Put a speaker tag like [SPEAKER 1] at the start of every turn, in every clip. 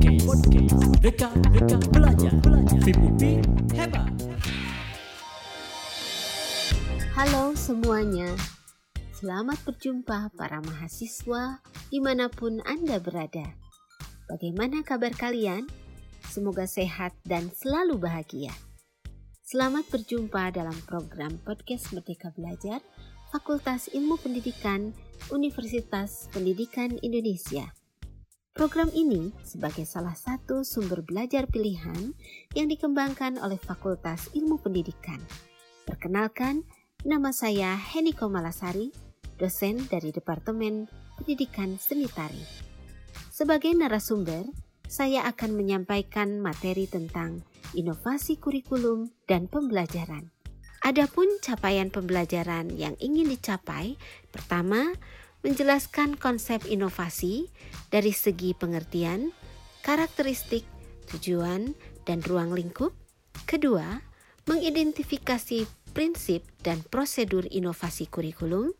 [SPEAKER 1] Halo semuanya, selamat berjumpa para mahasiswa di mana pun Anda berada. Bagaimana kabar kalian? Semoga sehat dan selalu bahagia. Selamat berjumpa dalam program podcast Merdeka Belajar Fakultas Ilmu Pendidikan Universitas Pendidikan Indonesia. Program ini sebagai salah satu sumber belajar pilihan yang dikembangkan oleh Fakultas Ilmu Pendidikan. Perkenalkan, nama saya Heniko Malasari, dosen dari Departemen Pendidikan Seni Tari. Sebagai narasumber, saya akan menyampaikan materi tentang inovasi kurikulum dan pembelajaran. Adapun capaian pembelajaran yang ingin dicapai, pertama, menjelaskan konsep inovasi dari segi pengertian, karakteristik, tujuan, dan ruang lingkup. Kedua, mengidentifikasi prinsip dan prosedur inovasi kurikulum.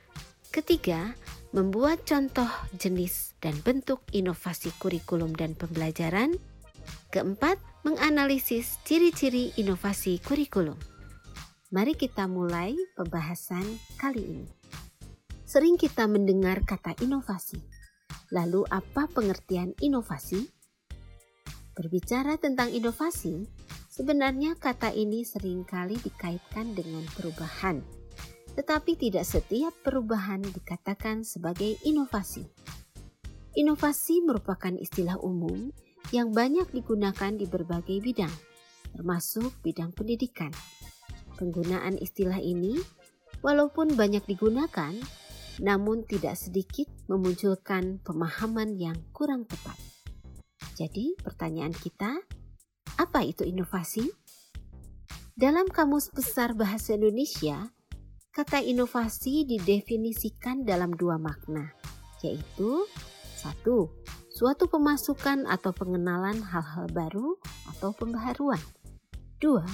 [SPEAKER 1] Ketiga, membuat contoh jenis dan bentuk inovasi kurikulum dan pembelajaran. Keempat, menganalisis ciri-ciri inovasi kurikulum. Mari kita mulai pembahasan kali ini. Sering kita mendengar kata inovasi. Lalu apa pengertian inovasi? Berbicara tentang inovasi, sebenarnya kata ini sering kali dikaitkan dengan perubahan. Tetapi tidak setiap perubahan dikatakan sebagai inovasi. Inovasi merupakan istilah umum yang banyak digunakan di berbagai bidang, termasuk bidang pendidikan. Penggunaan istilah ini, walaupun banyak digunakan, namun tidak sedikit memunculkan pemahaman yang kurang tepat. Jadi, pertanyaan kita, apa itu inovasi? Dalam Kamus Besar Bahasa Indonesia, kata inovasi didefinisikan dalam dua makna, yaitu satu, suatu pemasukan atau pengenalan hal-hal baru atau pembaharuan. Dua,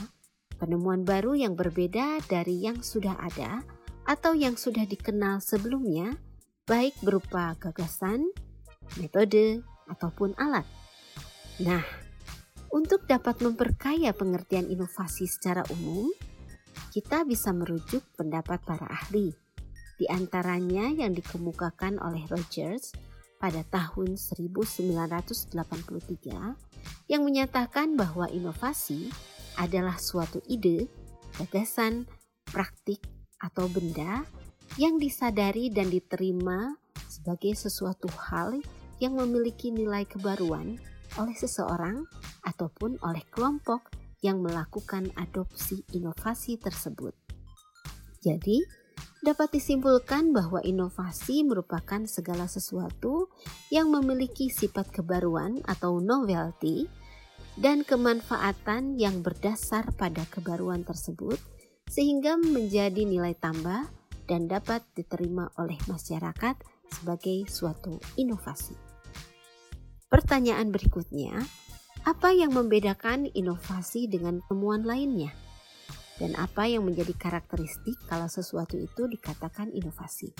[SPEAKER 1] penemuan baru yang berbeda dari yang sudah ada atau yang sudah dikenal sebelumnya, baik berupa gagasan, metode, ataupun alat. Nah, untuk dapat memperkaya pengertian inovasi secara umum, kita bisa merujuk pendapat para ahli, di antaranya yang dikemukakan oleh Rogers pada tahun 1983 yang menyatakan bahwa inovasi adalah suatu ide, gagasan, praktik, atau benda yang disadari dan diterima sebagai sesuatu hal yang memiliki nilai kebaruan oleh seseorang ataupun oleh kelompok yang melakukan adopsi inovasi tersebut. Jadi, dapat disimpulkan bahwa inovasi merupakan segala sesuatu yang memiliki sifat kebaruan atau novelty dan kemanfaatan yang berdasar pada kebaruan tersebut sehingga menjadi nilai tambah dan dapat diterima oleh masyarakat sebagai suatu inovasi. Pertanyaan berikutnya, apa yang membedakan inovasi dengan temuan lainnya? Dan apa yang menjadi karakteristik kalau sesuatu itu dikatakan inovasi?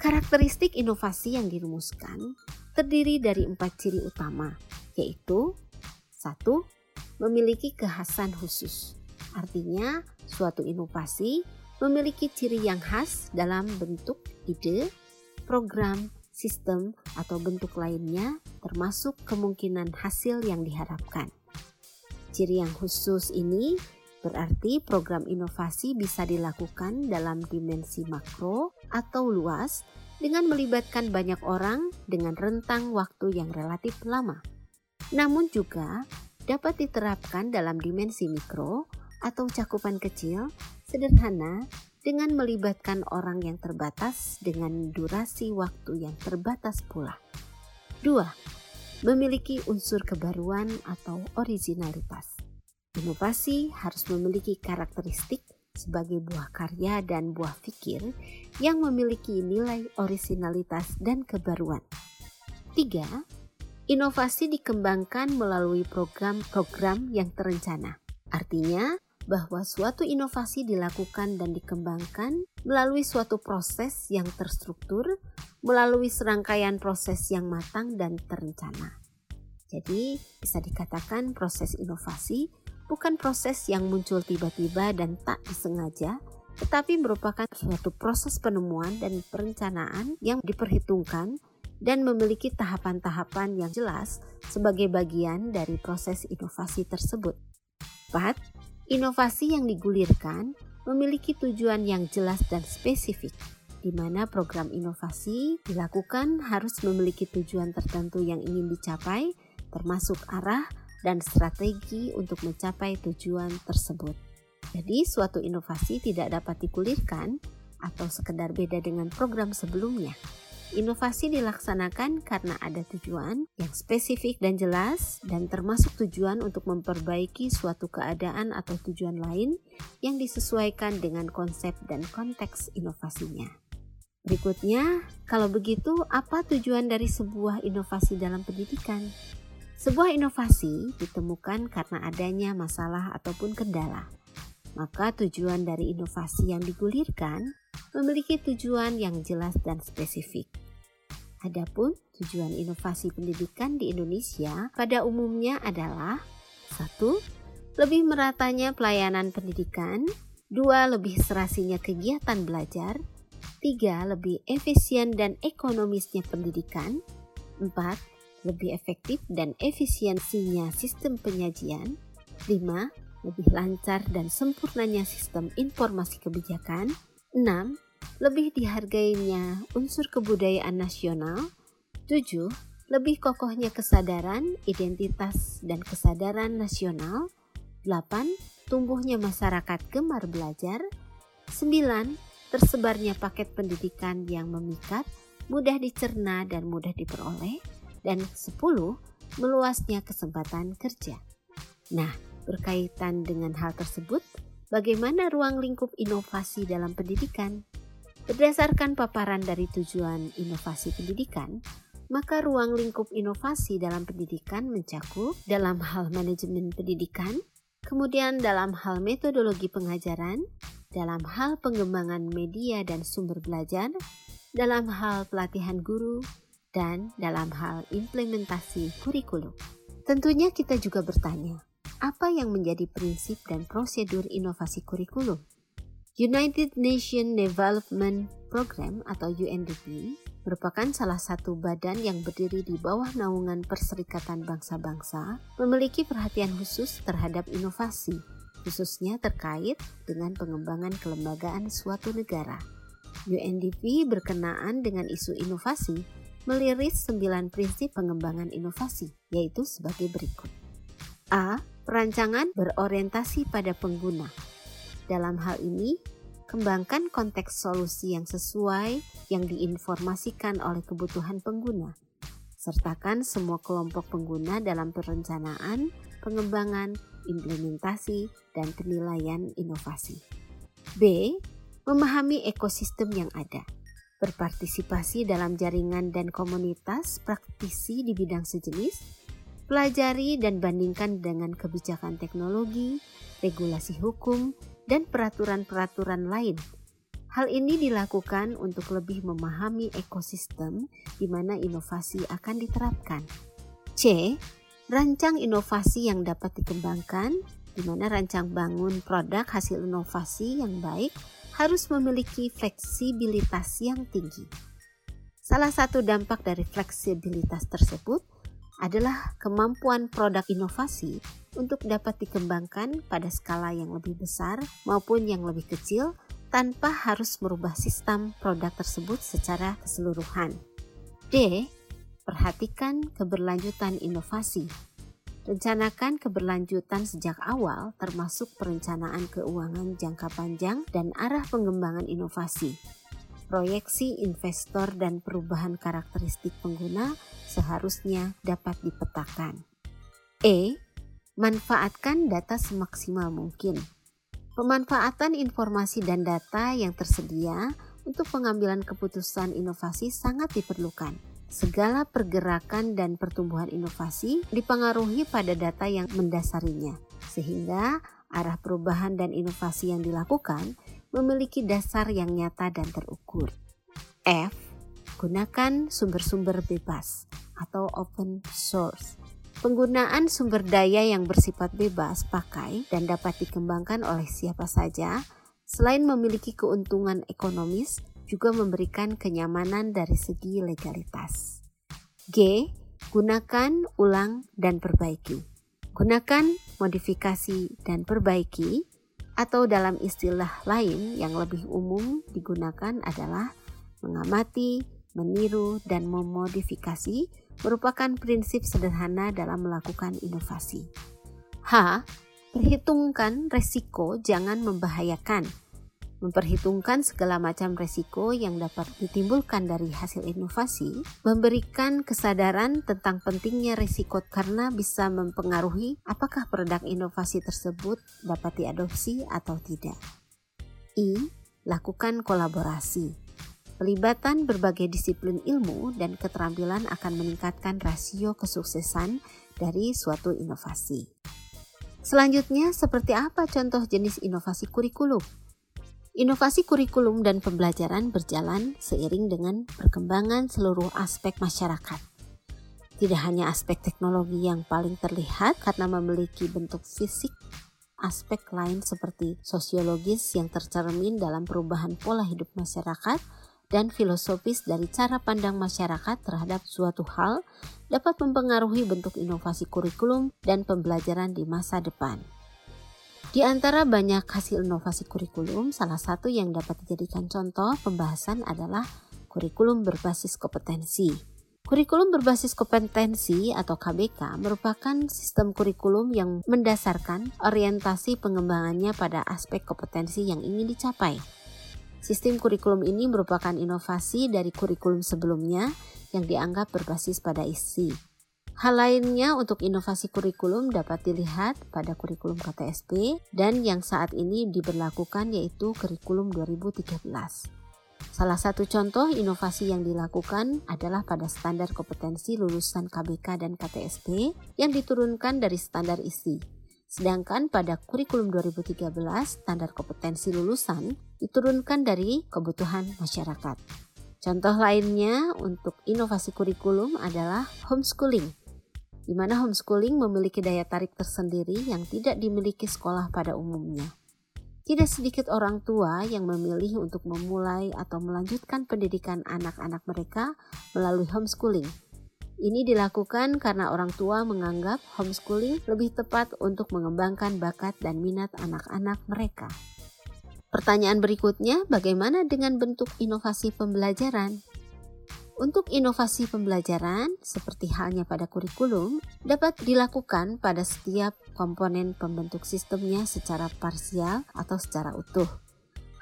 [SPEAKER 1] Karakteristik inovasi yang dirumuskan terdiri dari empat ciri utama, yaitu satu, memiliki kekhasan khusus. Artinya, suatu inovasi memiliki ciri yang khas dalam bentuk ide, program, sistem, atau bentuk lainnya, termasuk kemungkinan hasil yang diharapkan. Ciri yang khusus ini berarti program inovasi bisa dilakukan dalam dimensi makro atau luas dengan melibatkan banyak orang dengan rentang waktu yang relatif lama. Namun juga dapat diterapkan dalam dimensi mikro atau cakupan kecil sederhana dengan melibatkan orang yang terbatas dengan durasi waktu yang terbatas pula. 2. Memiliki unsur kebaruan atau originalitas. Inovasi harus memiliki karakteristik sebagai buah karya dan buah pikir yang memiliki nilai originalitas dan kebaruan. 3. Inovasi dikembangkan melalui program-program yang terencana. Artinya, bahwa suatu inovasi dilakukan dan dikembangkan melalui suatu proses yang terstruktur, melalui serangkaian proses yang matang dan terencana. Jadi, bisa dikatakan proses inovasi bukan proses yang muncul tiba-tiba dan tak disengaja, tetapi merupakan suatu proses penemuan dan perencanaan yang diperhitungkan dan memiliki tahapan-tahapan yang jelas sebagai bagian dari proses inovasi tersebut. 4. Inovasi yang digulirkan memiliki tujuan yang jelas dan spesifik, di mana program inovasi dilakukan harus memiliki tujuan tertentu yang ingin dicapai termasuk arah dan strategi untuk mencapai tujuan tersebut. Jadi, suatu inovasi tidak dapat dikulirkan atau sekedar beda dengan program sebelumnya. Inovasi dilaksanakan karena ada tujuan yang spesifik dan jelas dan termasuk tujuan untuk memperbaiki suatu keadaan atau tujuan lain yang disesuaikan dengan konsep dan konteks inovasinya. Berikutnya, kalau begitu apa tujuan dari sebuah inovasi dalam pendidikan? Sebuah inovasi ditemukan karena adanya masalah ataupun kendala. Maka tujuan dari inovasi yang digulirkan memiliki tujuan yang jelas dan spesifik. Adapun tujuan inovasi pendidikan di Indonesia pada umumnya adalah satu, lebih meratanya pelayanan pendidikan, dua, lebih serasinya kegiatan belajar, tiga, lebih efisien dan ekonomisnya pendidikan, empat, lebih efektif dan efisiensinya sistem penyajian. 5. Lebih lancar dan sempurnanya sistem informasi kebijakan. 6. Lebih dihargainya unsur kebudayaan nasional. 7. Lebih kokohnya kesadaran, identitas, dan kesadaran nasional. 8. Tumbuhnya masyarakat gemar belajar. 9. Tersebarnya paket pendidikan yang memikat, mudah dicerna dan mudah diperoleh dan 10 meluasnya kesempatan kerja. Nah, berkaitan dengan hal tersebut, bagaimana ruang lingkup inovasi dalam pendidikan? Berdasarkan paparan dari tujuan inovasi pendidikan, maka ruang lingkup inovasi dalam pendidikan mencakup dalam hal manajemen pendidikan, kemudian dalam hal metodologi pengajaran, dalam hal pengembangan media dan sumber belajar, dalam hal pelatihan guru, dan dalam hal implementasi kurikulum. Tentunya kita juga bertanya, apa yang menjadi prinsip dan prosedur inovasi kurikulum? United Nations Development Program atau UNDP merupakan salah satu badan yang berdiri di bawah naungan Perserikatan Bangsa-Bangsa, memiliki perhatian khusus terhadap inovasi, khususnya terkait dengan pengembangan kelembagaan suatu negara. UNDP berkenaan dengan isu inovasi meliris sembilan prinsip pengembangan inovasi, yaitu sebagai berikut. A. Perancangan berorientasi pada pengguna. Dalam hal ini, kembangkan konteks solusi yang sesuai yang diinformasikan oleh kebutuhan pengguna. Sertakan semua kelompok pengguna dalam perencanaan, pengembangan, implementasi, dan penilaian inovasi. B. Memahami ekosistem yang ada berpartisipasi dalam jaringan dan komunitas praktisi di bidang sejenis, pelajari dan bandingkan dengan kebijakan teknologi, regulasi hukum, dan peraturan-peraturan lain. Hal ini dilakukan untuk lebih memahami ekosistem di mana inovasi akan diterapkan. C. Rancang inovasi yang dapat dikembangkan, di mana rancang bangun produk hasil inovasi yang baik harus memiliki fleksibilitas yang tinggi. Salah satu dampak dari fleksibilitas tersebut adalah kemampuan produk inovasi untuk dapat dikembangkan pada skala yang lebih besar maupun yang lebih kecil tanpa harus merubah sistem produk tersebut secara keseluruhan. D. Perhatikan keberlanjutan inovasi Rencanakan keberlanjutan sejak awal termasuk perencanaan keuangan jangka panjang dan arah pengembangan inovasi. Proyeksi investor dan perubahan karakteristik pengguna seharusnya dapat dipetakan. E. Manfaatkan data semaksimal mungkin. Pemanfaatan informasi dan data yang tersedia untuk pengambilan keputusan inovasi sangat diperlukan Segala pergerakan dan pertumbuhan inovasi dipengaruhi pada data yang mendasarinya, sehingga arah perubahan dan inovasi yang dilakukan memiliki dasar yang nyata dan terukur. F. Gunakan sumber-sumber bebas atau open source. Penggunaan sumber daya yang bersifat bebas pakai dan dapat dikembangkan oleh siapa saja, selain memiliki keuntungan ekonomis, juga memberikan kenyamanan dari segi legalitas. G. Gunakan, ulang, dan perbaiki. Gunakan, modifikasi, dan perbaiki, atau dalam istilah lain yang lebih umum digunakan adalah mengamati, meniru, dan memodifikasi merupakan prinsip sederhana dalam melakukan inovasi. H. Perhitungkan resiko jangan membahayakan memperhitungkan segala macam resiko yang dapat ditimbulkan dari hasil inovasi, memberikan kesadaran tentang pentingnya resiko karena bisa mempengaruhi apakah produk inovasi tersebut dapat diadopsi atau tidak. I. Lakukan kolaborasi. Pelibatan berbagai disiplin ilmu dan keterampilan akan meningkatkan rasio kesuksesan dari suatu inovasi. Selanjutnya, seperti apa contoh jenis inovasi kurikulum? Inovasi kurikulum dan pembelajaran berjalan seiring dengan perkembangan seluruh aspek masyarakat. Tidak hanya aspek teknologi yang paling terlihat karena memiliki bentuk fisik, aspek lain seperti sosiologis yang tercermin dalam perubahan pola hidup masyarakat dan filosofis dari cara pandang masyarakat terhadap suatu hal dapat mempengaruhi bentuk inovasi kurikulum dan pembelajaran di masa depan. Di antara banyak hasil inovasi kurikulum, salah satu yang dapat dijadikan contoh pembahasan adalah kurikulum berbasis kompetensi. Kurikulum berbasis kompetensi atau KBK merupakan sistem kurikulum yang mendasarkan orientasi pengembangannya pada aspek kompetensi yang ingin dicapai. Sistem kurikulum ini merupakan inovasi dari kurikulum sebelumnya yang dianggap berbasis pada isi, Hal lainnya untuk inovasi kurikulum dapat dilihat pada kurikulum KTSP dan yang saat ini diberlakukan yaitu kurikulum 2013. Salah satu contoh inovasi yang dilakukan adalah pada standar kompetensi lulusan KBK dan KTSP yang diturunkan dari standar isi. Sedangkan pada kurikulum 2013, standar kompetensi lulusan diturunkan dari kebutuhan masyarakat. Contoh lainnya untuk inovasi kurikulum adalah homeschooling di mana homeschooling memiliki daya tarik tersendiri yang tidak dimiliki sekolah pada umumnya. Tidak sedikit orang tua yang memilih untuk memulai atau melanjutkan pendidikan anak-anak mereka melalui homeschooling. Ini dilakukan karena orang tua menganggap homeschooling lebih tepat untuk mengembangkan bakat dan minat anak-anak mereka. Pertanyaan berikutnya, bagaimana dengan bentuk inovasi pembelajaran? Untuk inovasi pembelajaran, seperti halnya pada kurikulum, dapat dilakukan pada setiap komponen pembentuk sistemnya secara parsial atau secara utuh.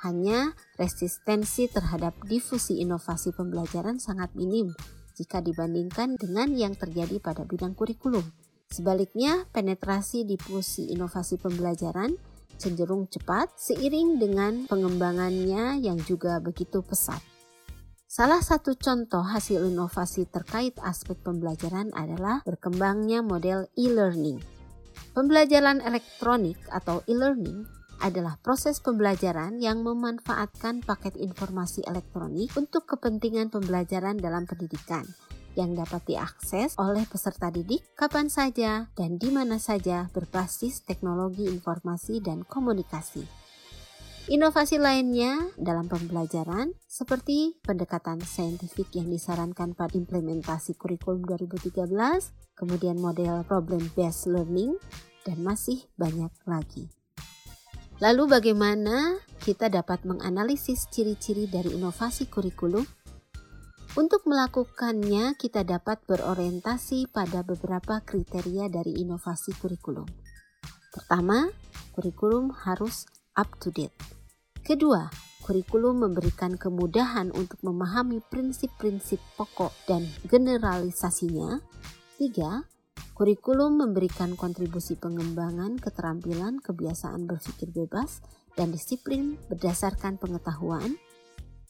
[SPEAKER 1] Hanya resistensi terhadap difusi inovasi pembelajaran sangat minim jika dibandingkan dengan yang terjadi pada bidang kurikulum. Sebaliknya, penetrasi difusi inovasi pembelajaran cenderung cepat seiring dengan pengembangannya yang juga begitu pesat. Salah satu contoh hasil inovasi terkait aspek pembelajaran adalah berkembangnya model e-learning. Pembelajaran elektronik atau e-learning adalah proses pembelajaran yang memanfaatkan paket informasi elektronik untuk kepentingan pembelajaran dalam pendidikan yang dapat diakses oleh peserta didik kapan saja dan di mana saja berbasis teknologi informasi dan komunikasi. Inovasi lainnya dalam pembelajaran seperti pendekatan saintifik yang disarankan pada implementasi kurikulum 2013, kemudian model problem based learning, dan masih banyak lagi. Lalu bagaimana kita dapat menganalisis ciri-ciri dari inovasi kurikulum? Untuk melakukannya, kita dapat berorientasi pada beberapa kriteria dari inovasi kurikulum. Pertama, kurikulum harus up to date Kedua, kurikulum memberikan kemudahan untuk memahami prinsip-prinsip pokok dan generalisasinya. Tiga, kurikulum memberikan kontribusi pengembangan keterampilan kebiasaan berpikir bebas dan disiplin berdasarkan pengetahuan.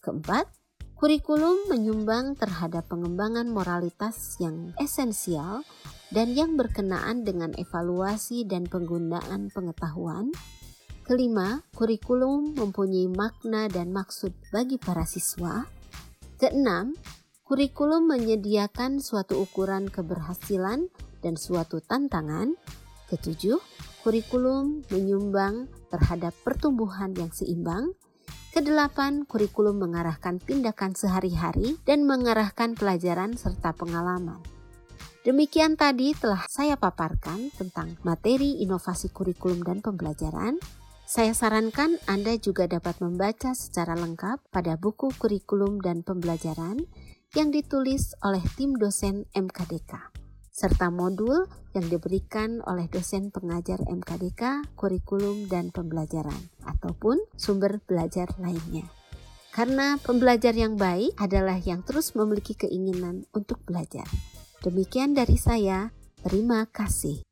[SPEAKER 1] Keempat, kurikulum menyumbang terhadap pengembangan moralitas yang esensial dan yang berkenaan dengan evaluasi dan penggunaan pengetahuan. Kelima, kurikulum mempunyai makna dan maksud bagi para siswa. Keenam, kurikulum menyediakan suatu ukuran keberhasilan dan suatu tantangan. Ketujuh, kurikulum menyumbang terhadap pertumbuhan yang seimbang. Kedelapan, kurikulum mengarahkan tindakan sehari-hari dan mengarahkan pelajaran serta pengalaman. Demikian tadi telah saya paparkan tentang materi inovasi kurikulum dan pembelajaran. Saya sarankan Anda juga dapat membaca secara lengkap pada buku kurikulum dan pembelajaran yang ditulis oleh tim dosen MKDK serta modul yang diberikan oleh dosen pengajar MKDK, kurikulum dan pembelajaran ataupun sumber belajar lainnya. Karena pembelajar yang baik adalah yang terus memiliki keinginan untuk belajar. Demikian dari saya, terima kasih.